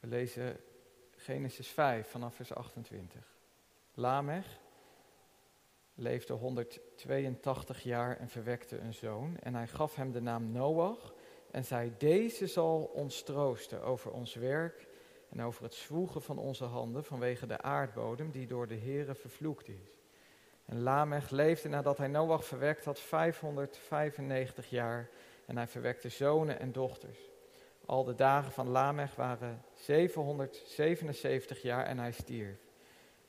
We lezen Genesis 5 vanaf vers 28. Lamech leefde 182 jaar en verwekte een zoon. En hij gaf hem de naam Noach en zei, deze zal ons troosten over ons werk en over het zwoegen van onze handen vanwege de aardbodem die door de Heere vervloekt is. En Lamech leefde nadat hij Noach verwekt had 595 jaar en hij verwekte zonen en dochters. Al de dagen van Lamech waren 777 jaar en hij stierf.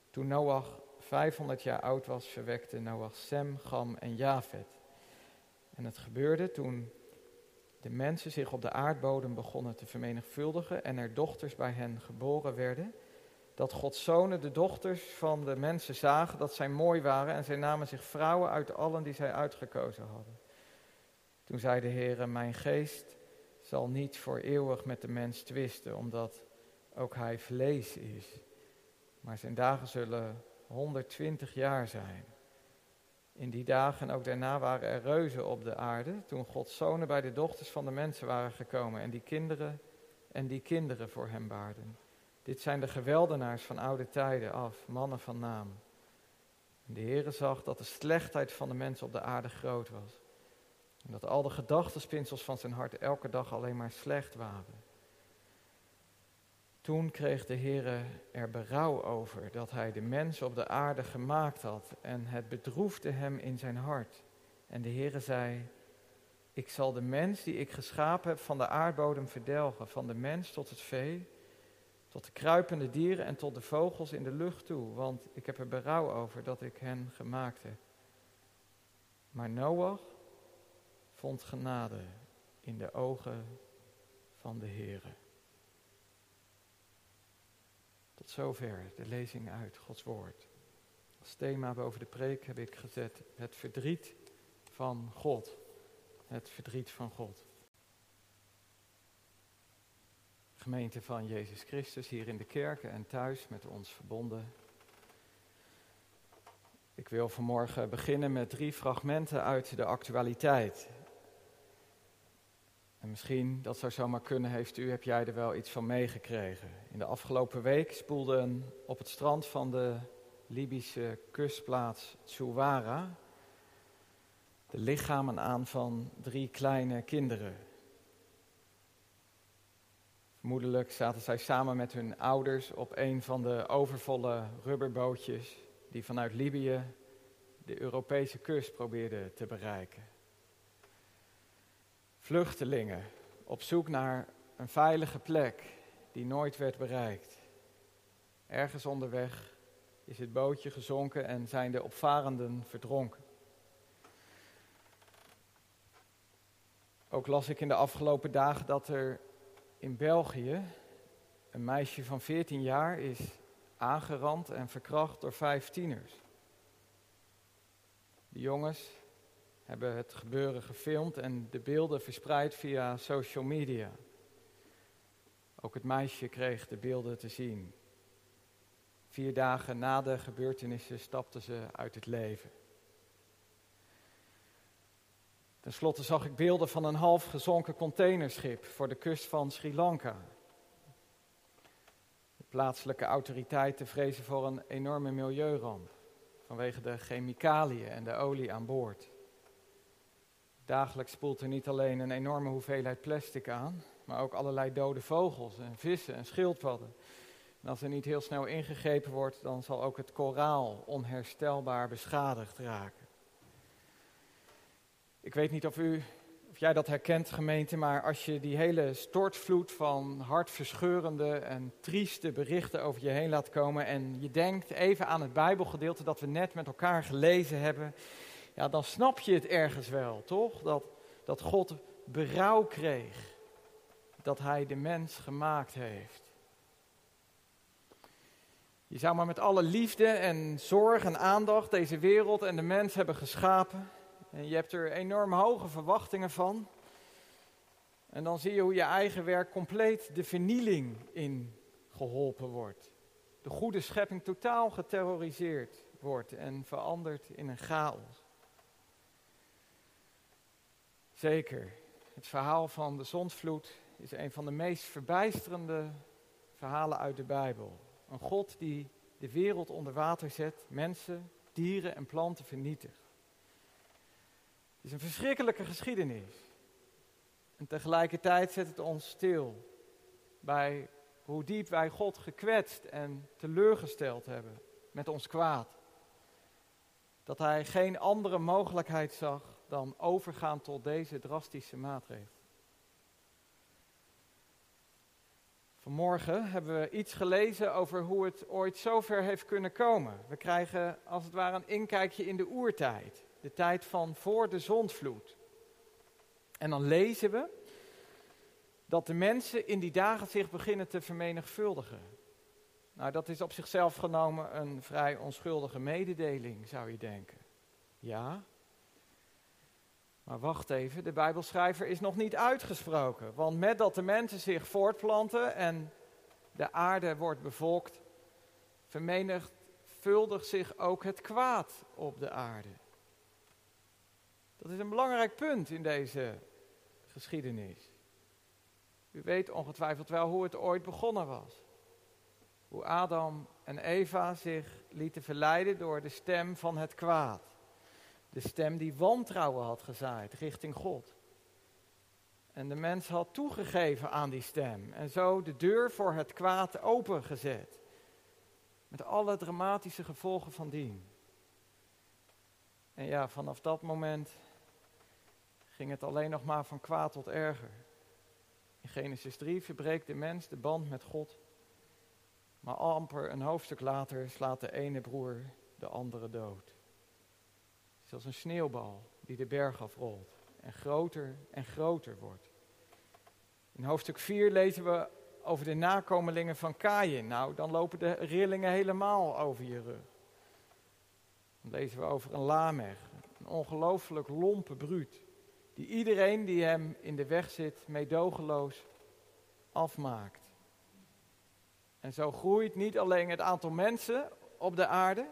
Toen Noach 500 jaar oud was, verwekte Noach Sem, Gam en Jafet. En het gebeurde toen de mensen zich op de aardbodem begonnen te vermenigvuldigen en er dochters bij hen geboren werden, dat Gods zonen de dochters van de mensen zagen dat zij mooi waren en zij namen zich vrouwen uit allen die zij uitgekozen hadden. Toen zei de Heer, mijn geest zal niet voor eeuwig met de mens twisten, omdat ook hij vlees is. Maar zijn dagen zullen 120 jaar zijn. In die dagen en ook daarna waren er reuzen op de aarde, toen Gods zonen bij de dochters van de mensen waren gekomen en die kinderen en die kinderen voor hem baarden. Dit zijn de geweldenaars van oude tijden af, mannen van naam. En de Heere zag dat de slechtheid van de mensen op de aarde groot was. En dat al de gedachtenspinsels van zijn hart elke dag alleen maar slecht waren. Toen kreeg de Heere er berouw over dat hij de mens op de aarde gemaakt had en het bedroefde hem in zijn hart. En de Heere zei, ik zal de mens die ik geschapen heb van de aardbodem verdelgen, van de mens tot het vee, tot de kruipende dieren en tot de vogels in de lucht toe, want ik heb er berouw over dat ik hen gemaakt heb. Maar Noach vond genade in de ogen van de Heere. Tot zover de lezing uit Gods Woord. Als thema boven de preek heb ik gezet het verdriet van God. Het verdriet van God. Gemeente van Jezus Christus hier in de kerken en thuis met ons verbonden. Ik wil vanmorgen beginnen met drie fragmenten uit de actualiteit. En misschien, dat zou zomaar kunnen, heeft u, heb jij er wel iets van meegekregen. In de afgelopen week spoelden op het strand van de Libische kustplaats Tsuwara de lichamen aan van drie kleine kinderen. Vermoedelijk zaten zij samen met hun ouders op een van de overvolle rubberbootjes die vanuit Libië de Europese kust probeerden te bereiken. Vluchtelingen op zoek naar een veilige plek die nooit werd bereikt. Ergens onderweg is het bootje gezonken en zijn de opvarenden verdronken. Ook las ik in de afgelopen dagen dat er in België een meisje van 14 jaar is aangerand en verkracht door vijf tieners. De jongens hebben het gebeuren gefilmd en de beelden verspreid via social media. Ook het meisje kreeg de beelden te zien. Vier dagen na de gebeurtenissen stapte ze uit het leven. Ten slotte zag ik beelden van een half gezonken containerschip voor de kust van Sri Lanka. De plaatselijke autoriteiten vrezen voor een enorme milieuramp vanwege de chemicaliën en de olie aan boord. Dagelijks spoelt er niet alleen een enorme hoeveelheid plastic aan, maar ook allerlei dode vogels en vissen en schildpadden. En als er niet heel snel ingegrepen wordt, dan zal ook het koraal onherstelbaar beschadigd raken. Ik weet niet of u, of jij dat herkent, gemeente, maar als je die hele stortvloed van hartverscheurende en trieste berichten over je heen laat komen en je denkt even aan het Bijbelgedeelte dat we net met elkaar gelezen hebben, ja, dan snap je het ergens wel, toch? Dat, dat God berouw kreeg dat hij de mens gemaakt heeft. Je zou maar met alle liefde en zorg en aandacht deze wereld en de mens hebben geschapen. En je hebt er enorm hoge verwachtingen van. En dan zie je hoe je eigen werk compleet de vernieling in geholpen wordt. De goede schepping totaal geterroriseerd wordt en veranderd in een chaos. Zeker, het verhaal van de zondvloed is een van de meest verbijsterende verhalen uit de Bijbel. Een God die de wereld onder water zet, mensen, dieren en planten vernietigt. Het is een verschrikkelijke geschiedenis. En tegelijkertijd zet het ons stil bij hoe diep wij God gekwetst en teleurgesteld hebben met ons kwaad. Dat hij geen andere mogelijkheid zag dan overgaan tot deze drastische maatregel. Vanmorgen hebben we iets gelezen over hoe het ooit zover heeft kunnen komen. We krijgen als het ware een inkijkje in de oertijd, de tijd van voor de zondvloed. En dan lezen we dat de mensen in die dagen zich beginnen te vermenigvuldigen. Nou, dat is op zichzelf genomen een vrij onschuldige mededeling, zou je denken. Ja, maar wacht even, de Bijbelschrijver is nog niet uitgesproken. Want met dat de mensen zich voortplanten en de aarde wordt bevolkt, vermenigvuldigt zich ook het kwaad op de aarde. Dat is een belangrijk punt in deze geschiedenis. U weet ongetwijfeld wel hoe het ooit begonnen was. Hoe Adam en Eva zich lieten verleiden door de stem van het kwaad. De stem die wantrouwen had gezaaid richting God. En de mens had toegegeven aan die stem. En zo de deur voor het kwaad opengezet. Met alle dramatische gevolgen van dien. En ja, vanaf dat moment ging het alleen nog maar van kwaad tot erger. In Genesis 3 verbreekt de mens de band met God. Maar amper een hoofdstuk later slaat de ene broer de andere dood is als een sneeuwbal die de berg afrolt en groter en groter wordt. In hoofdstuk 4 lezen we over de nakomelingen van Kain. Nou, dan lopen de rillingen helemaal over je rug. Dan lezen we over een Lamech, een ongelooflijk lompe bruut, die iedereen die hem in de weg zit meedogenloos afmaakt. En zo groeit niet alleen het aantal mensen op de aarde,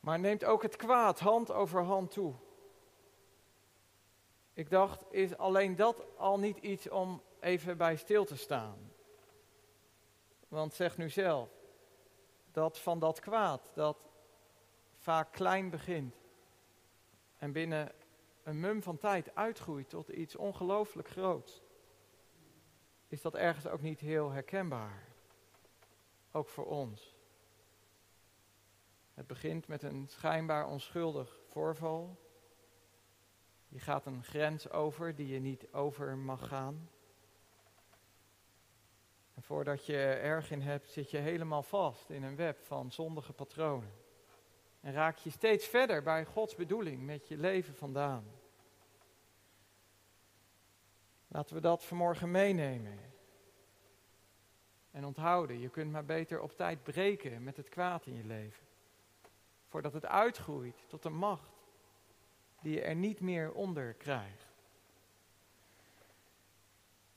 maar neemt ook het kwaad hand over hand toe. Ik dacht, is alleen dat al niet iets om even bij stil te staan? Want zeg nu zelf, dat van dat kwaad, dat vaak klein begint en binnen een mum van tijd uitgroeit tot iets ongelooflijk groots, is dat ergens ook niet heel herkenbaar? Ook voor ons. Het begint met een schijnbaar onschuldig voorval. Je gaat een grens over die je niet over mag gaan. En voordat je erg in hebt, zit je helemaal vast in een web van zondige patronen. En raak je steeds verder bij Gods bedoeling met je leven vandaan. Laten we dat vanmorgen meenemen. En onthouden, je kunt maar beter op tijd breken met het kwaad in je leven voordat het uitgroeit tot een macht die je er niet meer onder krijgt.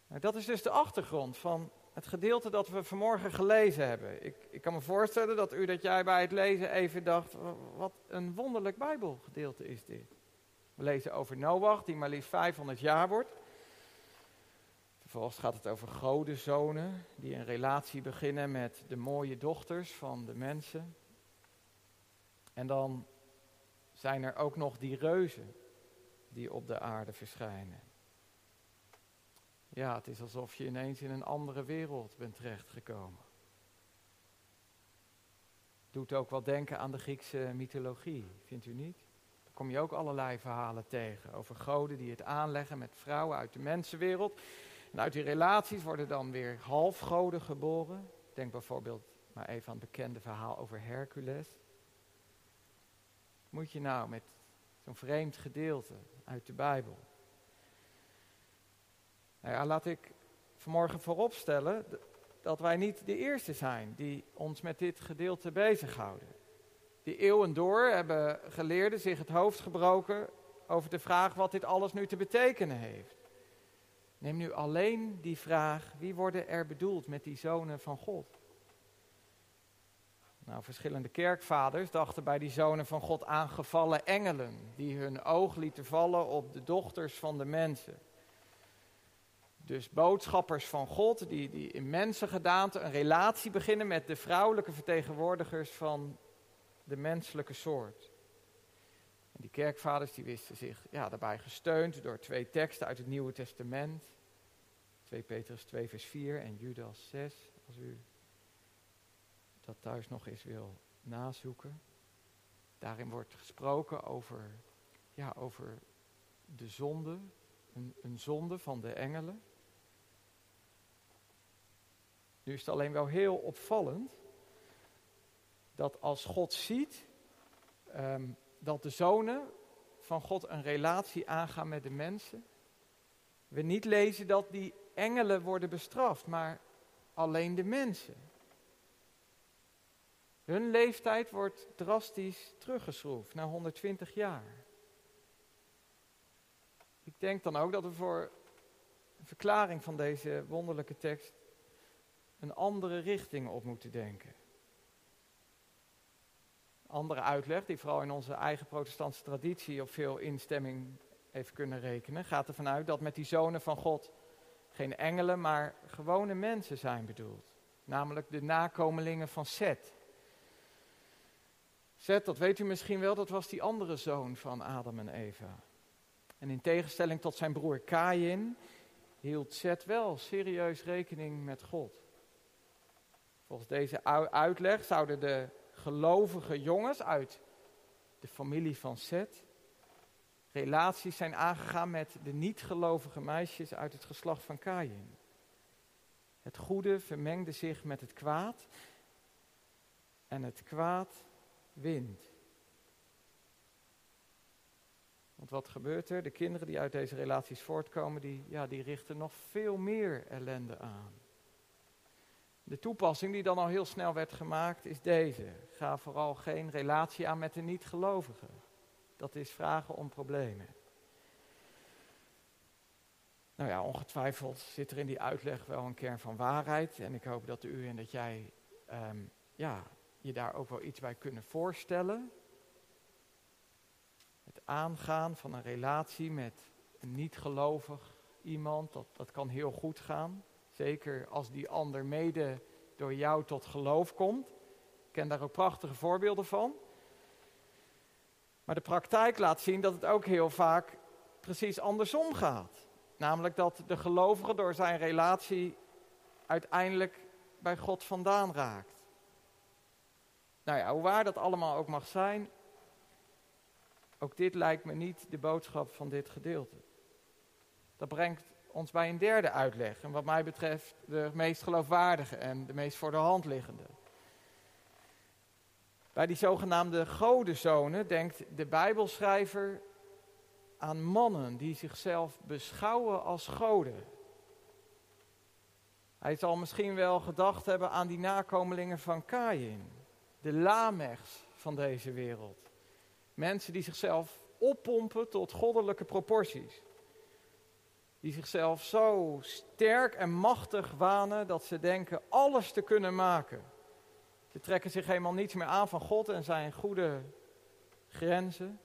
Nou, dat is dus de achtergrond van het gedeelte dat we vanmorgen gelezen hebben. Ik, ik kan me voorstellen dat u dat jij bij het lezen even dacht, wat een wonderlijk Bijbelgedeelte is dit. We lezen over Noach, die maar liefst 500 jaar wordt. Vervolgens gaat het over godenzonen, die een relatie beginnen met de mooie dochters van de mensen. En dan zijn er ook nog die reuzen die op de aarde verschijnen. Ja, het is alsof je ineens in een andere wereld bent terechtgekomen. Doet ook wel denken aan de Griekse mythologie, vindt u niet? Daar kom je ook allerlei verhalen tegen over goden die het aanleggen met vrouwen uit de mensenwereld. En uit die relaties worden dan weer halfgoden geboren. Denk bijvoorbeeld maar even aan het bekende verhaal over Hercules moet je nou met zo'n vreemd gedeelte uit de Bijbel? Nou ja, laat ik vanmorgen vooropstellen dat wij niet de eerste zijn die ons met dit gedeelte bezighouden. Die eeuwen door hebben geleerden zich het hoofd gebroken over de vraag wat dit alles nu te betekenen heeft. Neem nu alleen die vraag, wie worden er bedoeld met die zonen van God? Nou, verschillende kerkvaders dachten bij die zonen van God aangevallen engelen, die hun oog lieten vallen op de dochters van de mensen. Dus boodschappers van God, die, die in mensengedaante een relatie beginnen met de vrouwelijke vertegenwoordigers van de menselijke soort. En die kerkvaders die wisten zich ja, daarbij gesteund door twee teksten uit het Nieuwe Testament. 2 Petrus 2 vers 4 en Judas 6, als u dat thuis nog eens wil nazoeken. Daarin wordt gesproken over, ja, over de zonde, een, een zonde van de engelen. Nu is het alleen wel heel opvallend dat als God ziet ehm, dat de zonen van God een relatie aangaan met de mensen, we niet lezen dat die engelen worden bestraft, maar alleen de mensen. Hun leeftijd wordt drastisch teruggeschroefd naar 120 jaar. Ik denk dan ook dat we voor een verklaring van deze wonderlijke tekst een andere richting op moeten denken. Andere uitleg, die vooral in onze eigen protestantse traditie op veel instemming heeft kunnen rekenen, gaat ervan uit dat met die zonen van God geen engelen, maar gewone mensen zijn bedoeld. Namelijk de nakomelingen van Seth. Seth, dat weet u misschien wel, dat was die andere zoon van Adam en Eva. En in tegenstelling tot zijn broer Kain hield Seth wel serieus rekening met God. Volgens deze uitleg zouden de gelovige jongens uit de familie van Seth relaties zijn aangegaan met de niet-gelovige meisjes uit het geslacht van Kain. Het goede vermengde zich met het kwaad en het kwaad wint. Want wat gebeurt er? De kinderen die uit deze relaties voortkomen, die, ja, die richten nog veel meer ellende aan. De toepassing die dan al heel snel werd gemaakt is deze. Ga vooral geen relatie aan met de niet-gelovigen. Dat is vragen om problemen. Nou ja, ongetwijfeld zit er in die uitleg wel een kern van waarheid. En ik hoop dat u en dat jij ehm, ja, je daar ook wel iets bij kunnen voorstellen. Het aangaan van een relatie met een niet-gelovig iemand, dat, dat kan heel goed gaan. Zeker als die ander mede door jou tot geloof komt. Ik ken daar ook prachtige voorbeelden van. Maar de praktijk laat zien dat het ook heel vaak precies andersom gaat. Namelijk dat de gelovige door zijn relatie uiteindelijk bij God vandaan raakt. Nou ja, hoe waar dat allemaal ook mag zijn, ook dit lijkt me niet de boodschap van dit gedeelte. Dat brengt ons bij een derde uitleg. En wat mij betreft de meest geloofwaardige en de meest voor de hand liggende. Bij die zogenaamde godenzonen denkt de Bijbelschrijver aan mannen die zichzelf beschouwen als goden. Hij zal misschien wel gedacht hebben aan die nakomelingen van Kain, de Lamechs van deze wereld. Mensen die zichzelf oppompen tot goddelijke proporties die zichzelf zo sterk en machtig wanen dat ze denken alles te kunnen maken. Ze trekken zich helemaal niets meer aan van God en zijn goede grenzen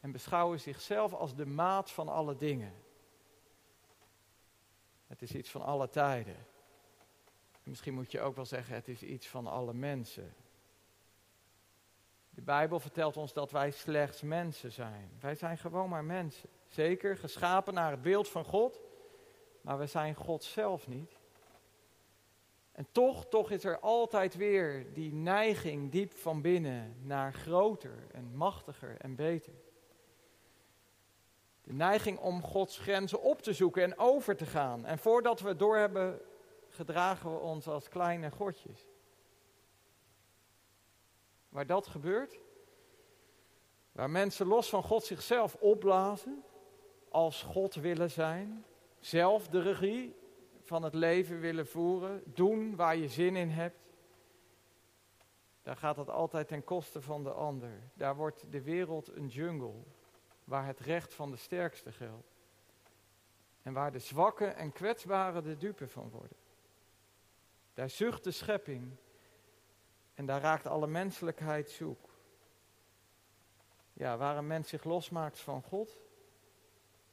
en beschouwen zichzelf als de maat van alle dingen. Het is iets van alle tijden. misschien moet je ook wel zeggen, het is iets van alle mensen. De Bijbel vertelt ons dat wij slechts mensen zijn. Wij zijn gewoon maar mensen. Zeker, geschapen naar het beeld van God, maar we zijn God zelf niet. En toch, toch is er altijd weer die neiging diep van binnen naar groter en machtiger en beter. De neiging om Gods grenzen op te zoeken en over te gaan. En voordat we het door hebben, gedragen we ons als kleine godjes. Waar dat gebeurt, waar mensen los van God zichzelf opblazen, als God willen zijn, zelf de regie van het leven willen voeren, doen waar je zin in hebt, daar gaat het altijd ten koste van de ander. Daar wordt de wereld een jungle, waar het recht van de sterkste geldt. En waar de zwakke en kwetsbare de dupe van worden. Daar zucht de schepping en daar raakt alle menselijkheid zoek. Ja, waar een mens zich losmaakt van God,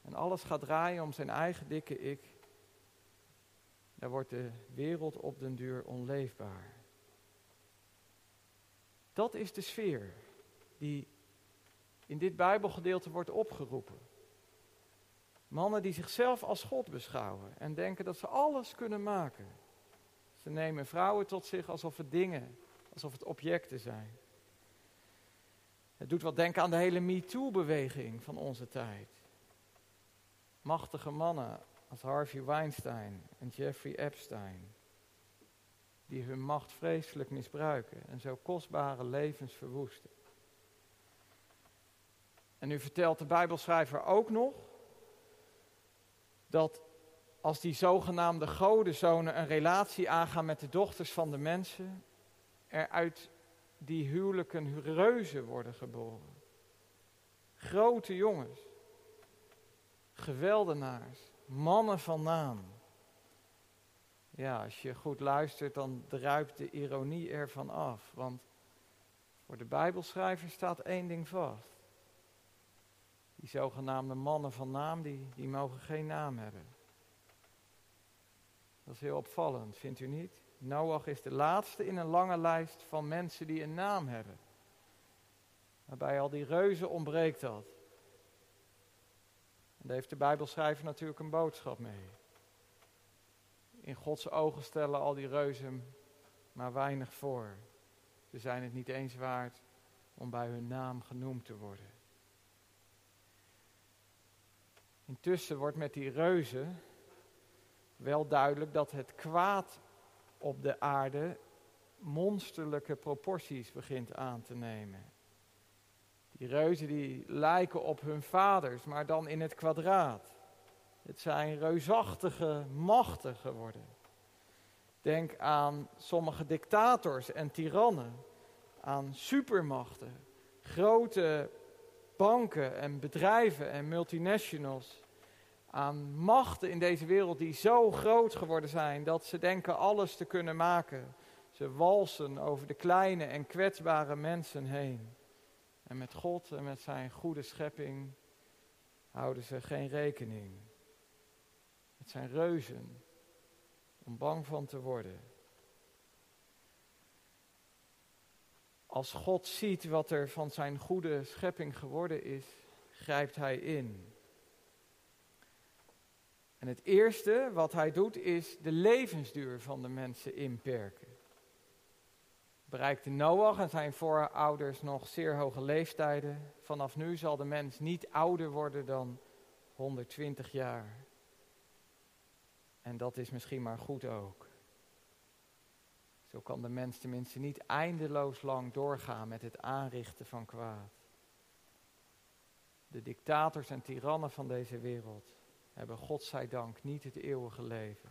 en alles gaat draaien om zijn eigen dikke ik, Daar wordt de wereld op den duur onleefbaar. Dat is de sfeer die in dit Bijbelgedeelte wordt opgeroepen. Mannen die zichzelf als God beschouwen en denken dat ze alles kunnen maken. Ze nemen vrouwen tot zich alsof het dingen, alsof het objecten zijn. Het doet wat denken aan de hele MeToo-beweging van onze tijd. Machtige mannen als Harvey Weinstein en Jeffrey Epstein, die hun macht vreselijk misbruiken en zo kostbare levens verwoesten. En nu vertelt de Bijbelschrijver ook nog dat als die zogenaamde godenzonen een relatie aangaan met de dochters van de mensen, er uit die huwelijken reuzen worden geboren. Grote jongens, geweldenaars, mannen van naam. Ja, als je goed luistert, dan druipt de ironie ervan af. Want voor de Bijbelschrijver staat één ding vast. Die zogenaamde mannen van naam, die, die mogen geen naam hebben. Dat is heel opvallend, vindt u niet? Noach is de laatste in een lange lijst van mensen die een naam hebben. Maar bij al die reuzen ontbreekt dat. En daar heeft de Bijbelschrijver natuurlijk een boodschap mee. In Gods ogen stellen al die reuzen maar weinig voor. Ze zijn het niet eens waard om bij hun naam genoemd te worden. Intussen wordt met die reuzen wel duidelijk dat het kwaad op de aarde monsterlijke proporties begint aan te nemen. Die reuzen die lijken op hun vaders, maar dan in het kwadraat. Het zijn reusachtige machten geworden. Denk aan sommige dictators en tirannen, aan supermachten, grote banken en bedrijven en multinationals, aan machten in deze wereld die zo groot geworden zijn dat ze denken alles te kunnen maken. Ze walsen over de kleine en kwetsbare mensen heen. En met God en met zijn goede schepping houden ze geen rekening. Het zijn reuzen om bang van te worden. Als God ziet wat er van zijn goede schepping geworden is, grijpt hij in. En het eerste wat hij doet is de levensduur van de mensen inperken. Bereikte Noach en zijn voorouders nog zeer hoge leeftijden. Vanaf nu zal de mens niet ouder worden dan 120 jaar. En dat is misschien maar goed ook. Zo kan de mens tenminste niet eindeloos lang doorgaan met het aanrichten van kwaad. De dictators en tirannen van deze wereld hebben God zij dank niet het eeuwige leven.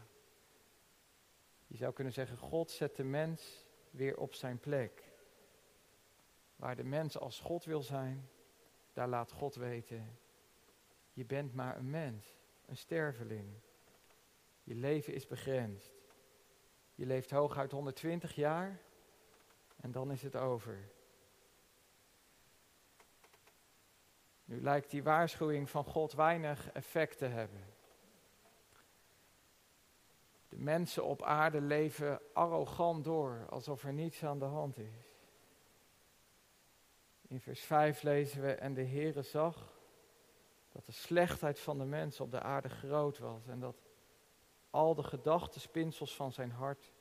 Je zou kunnen zeggen, God zet de mens weer op zijn plek. Waar de mens als God wil zijn, daar laat God weten, je bent maar een mens, een sterveling. Je leven is begrensd. Je leeft hooguit 120 jaar en dan is het over. Nu lijkt die waarschuwing van God weinig effect te hebben. De mensen op aarde leven arrogant door, alsof er niets aan de hand is. In vers 5 lezen we, en de Heere zag dat de slechtheid van de mensen op de aarde groot was en dat al de gedachtenspinsels van zijn hart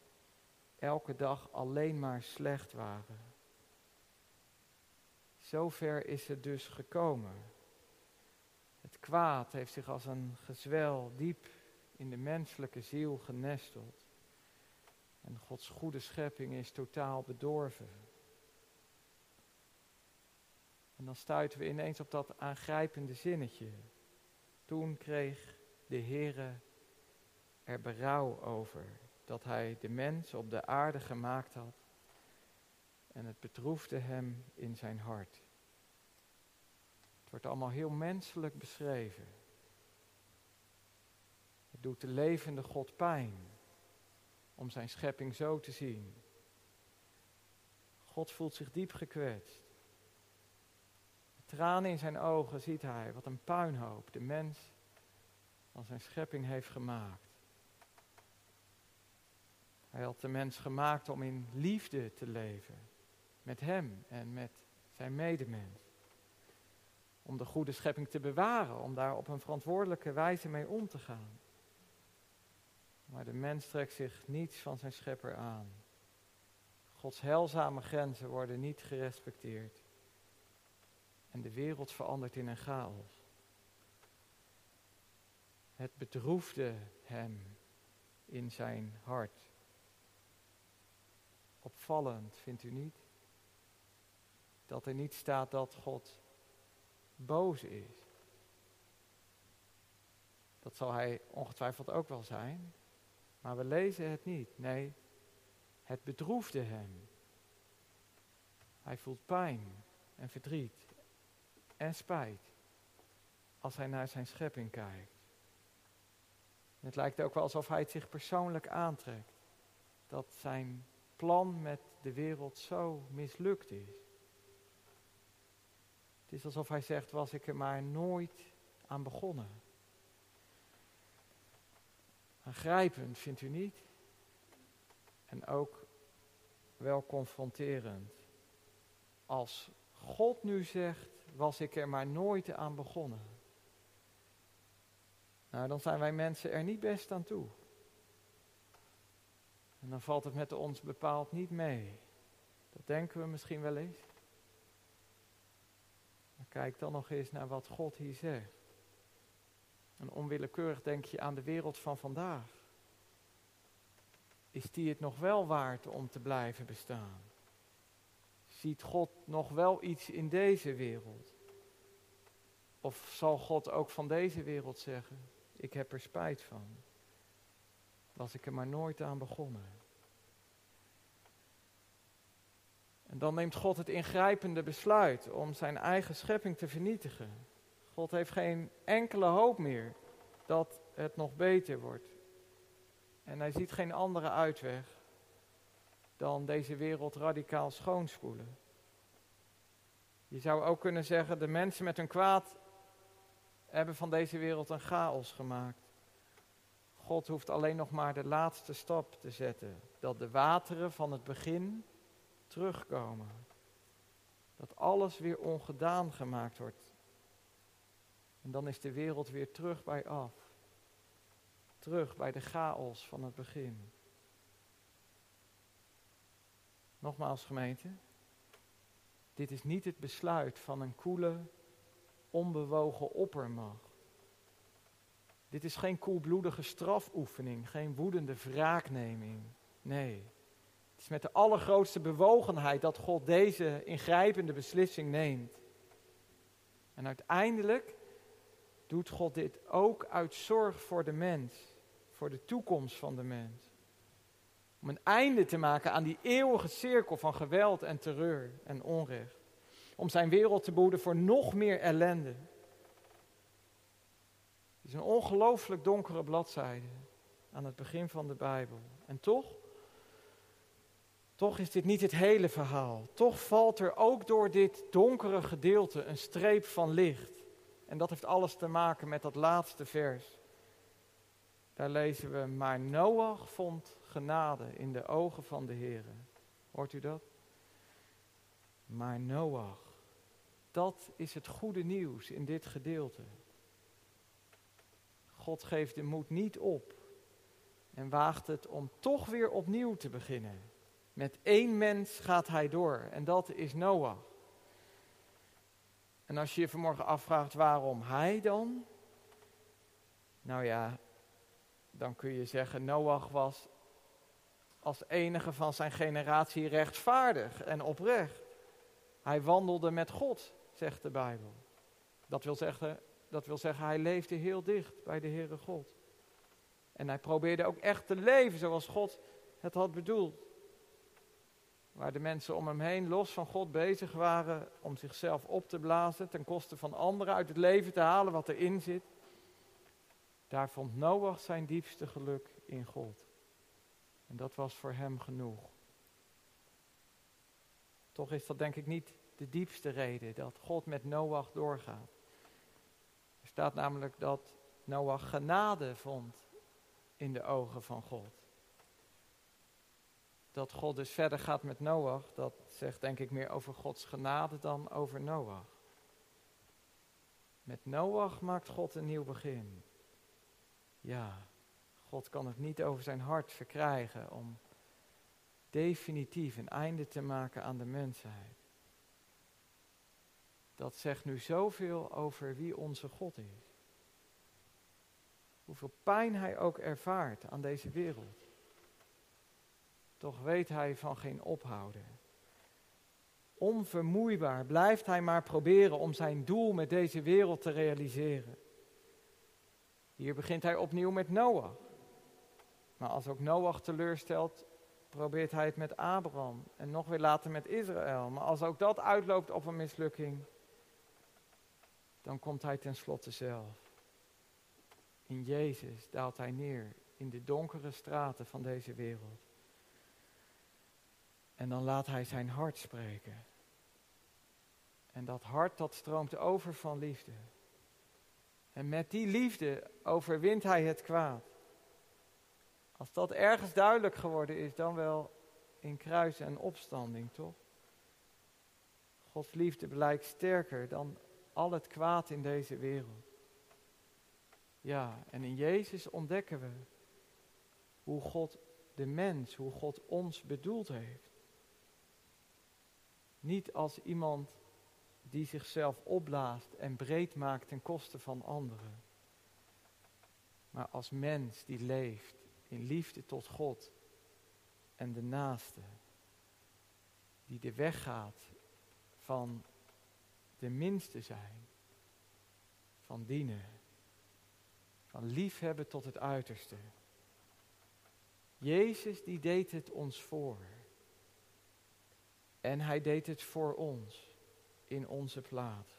elke dag alleen maar slecht waren. Zover is het dus gekomen. Het kwaad heeft zich als een gezwel diep in de menselijke ziel genesteld. En Gods goede schepping is totaal bedorven. En dan stuiten we ineens op dat aangrijpende zinnetje. Toen kreeg de Heere er berouw over dat hij de mens op de aarde gemaakt had. En het bedroefde hem in zijn hart. Het wordt allemaal heel menselijk beschreven. Het doet de levende God pijn om zijn schepping zo te zien. God voelt zich diep gekwetst. Tranen in zijn ogen ziet hij wat een puinhoop de mens van zijn schepping heeft gemaakt. Hij had de mens gemaakt om in liefde te leven. Met hem en met zijn medemens. Om de goede schepping te bewaren, om daar op een verantwoordelijke wijze mee om te gaan. Maar de mens trekt zich niets van zijn schepper aan. Gods heilzame grenzen worden niet gerespecteerd. En de wereld verandert in een chaos. Het bedroefde hem in zijn hart. Opvallend, vindt u niet? Dat er niet staat dat God boos is. Dat zal hij ongetwijfeld ook wel zijn. Maar we lezen het niet. Nee, het bedroefde hem. Hij voelt pijn en verdriet en spijt als hij naar zijn schepping kijkt. het lijkt ook wel alsof hij het zich persoonlijk aantrekt. Dat zijn plan met de wereld zo mislukt is. Het is alsof hij zegt, was ik er maar nooit aan begonnen. Aangrijpend, vindt u niet? En ook wel confronterend. Als God nu zegt, was ik er maar nooit aan begonnen. Nou, dan zijn wij mensen er niet best aan toe. En dan valt het met ons bepaald niet mee. Dat denken we misschien wel eens. Kijk dan nog eens naar wat God hier zegt. En onwillekeurig denk je aan de wereld van vandaag. Is die het nog wel waard om te blijven bestaan? Ziet God nog wel iets in deze wereld? Of zal God ook van deze wereld zeggen: Ik heb er spijt van? Was ik er maar nooit aan begonnen? En dan neemt God het ingrijpende besluit om zijn eigen schepping te vernietigen. God heeft geen enkele hoop meer dat het nog beter wordt. En hij ziet geen andere uitweg dan deze wereld radicaal schoonspoelen. Je zou ook kunnen zeggen, de mensen met hun kwaad hebben van deze wereld een chaos gemaakt. God hoeft alleen nog maar de laatste stap te zetten. Dat de wateren van het begin terugkomen. Dat alles weer ongedaan gemaakt wordt. En dan is de wereld weer terug bij af. Terug bij de chaos van het begin. Nogmaals gemeente, dit is niet het besluit van een koele, onbewogen oppermacht. Dit is geen koelbloedige strafoefening, geen woedende wraakneming. Nee, het is met de allergrootste bewogenheid dat God deze ingrijpende beslissing neemt. En uiteindelijk doet God dit ook uit zorg voor de mens, voor de toekomst van de mens. Om een einde te maken aan die eeuwige cirkel van geweld en terreur en onrecht. Om zijn wereld te boeden voor nog meer ellende. Het is een ongelooflijk donkere bladzijde aan het begin van de Bijbel. En toch, toch is dit niet het hele verhaal. Toch valt er ook door dit donkere gedeelte een streep van licht. En dat heeft alles te maken met dat laatste vers. Daar lezen we, maar Noach vond genade in de ogen van de Heer. Hoort u dat? Maar Noach, dat is het goede nieuws in dit gedeelte. God geeft de moed niet op en waagt het om toch weer opnieuw te beginnen. Met één mens gaat hij door en dat is Noach. En als je je vanmorgen afvraagt waarom hij dan? Nou ja, dan kun je zeggen, Noach was als enige van zijn generatie rechtvaardig en oprecht. Hij wandelde met God, zegt de Bijbel. Dat wil zeggen, dat wil zeggen hij leefde heel dicht bij de Heere God. En hij probeerde ook echt te leven zoals God het had bedoeld. Waar de mensen om hem heen los van God bezig waren om zichzelf op te blazen ten koste van anderen uit het leven te halen wat erin zit. Daar vond Noach zijn diepste geluk in God. En dat was voor hem genoeg. Toch is dat denk ik niet de diepste reden dat God met Noach doorgaat. Er staat namelijk dat Noach genade vond in de ogen van God. Dat God dus verder gaat met Noach, dat zegt denk ik meer over Gods genade dan over Noach. Met Noach maakt God een nieuw begin. Ja, God kan het niet over zijn hart verkrijgen om definitief een einde te maken aan de mensheid. Dat zegt nu zoveel over wie onze God is. Hoeveel pijn hij ook ervaart aan deze wereld. Toch weet hij van geen ophouden. Onvermoeibaar blijft hij maar proberen om zijn doel met deze wereld te realiseren. Hier begint hij opnieuw met Noach. Maar als ook Noach teleurstelt, probeert hij het met Abraham en nog weer later met Israël. Maar als ook dat uitloopt op een mislukking, dan komt hij tenslotte zelf. In Jezus daalt hij neer in de donkere straten van deze wereld. En dan laat hij zijn hart spreken. En dat hart dat stroomt over van liefde. En met die liefde overwint hij het kwaad. Als dat ergens duidelijk geworden is, dan wel in kruis en opstanding, toch? Gods liefde blijkt sterker dan al het kwaad in deze wereld. Ja, en in Jezus ontdekken we hoe God de mens, hoe God ons bedoeld heeft. Niet als iemand die zichzelf opblaast en breed maakt ten koste van anderen. Maar als mens die leeft in liefde tot God en de naaste. Die de weg gaat van de minste zijn, van dienen, van liefhebben tot het uiterste. Jezus die deed het ons voor. En hij deed het voor ons in onze plaats.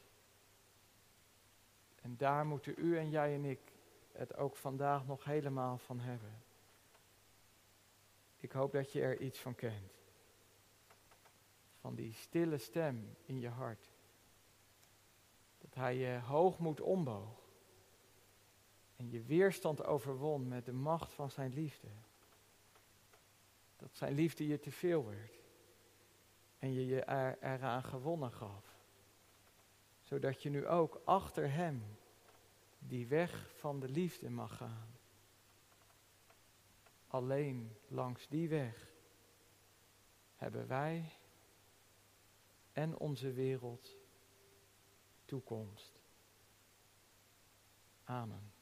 En daar moeten u en jij en ik het ook vandaag nog helemaal van hebben. Ik hoop dat je er iets van kent. Van die stille stem in je hart. Dat hij je hoogmoed omboog. En je weerstand overwon met de macht van zijn liefde. Dat zijn liefde je te veel werd. En je je er, eraan gewonnen gaf. Zodat je nu ook achter hem die weg van de liefde mag gaan. Alleen langs die weg hebben wij en onze wereld toekomst. Amen.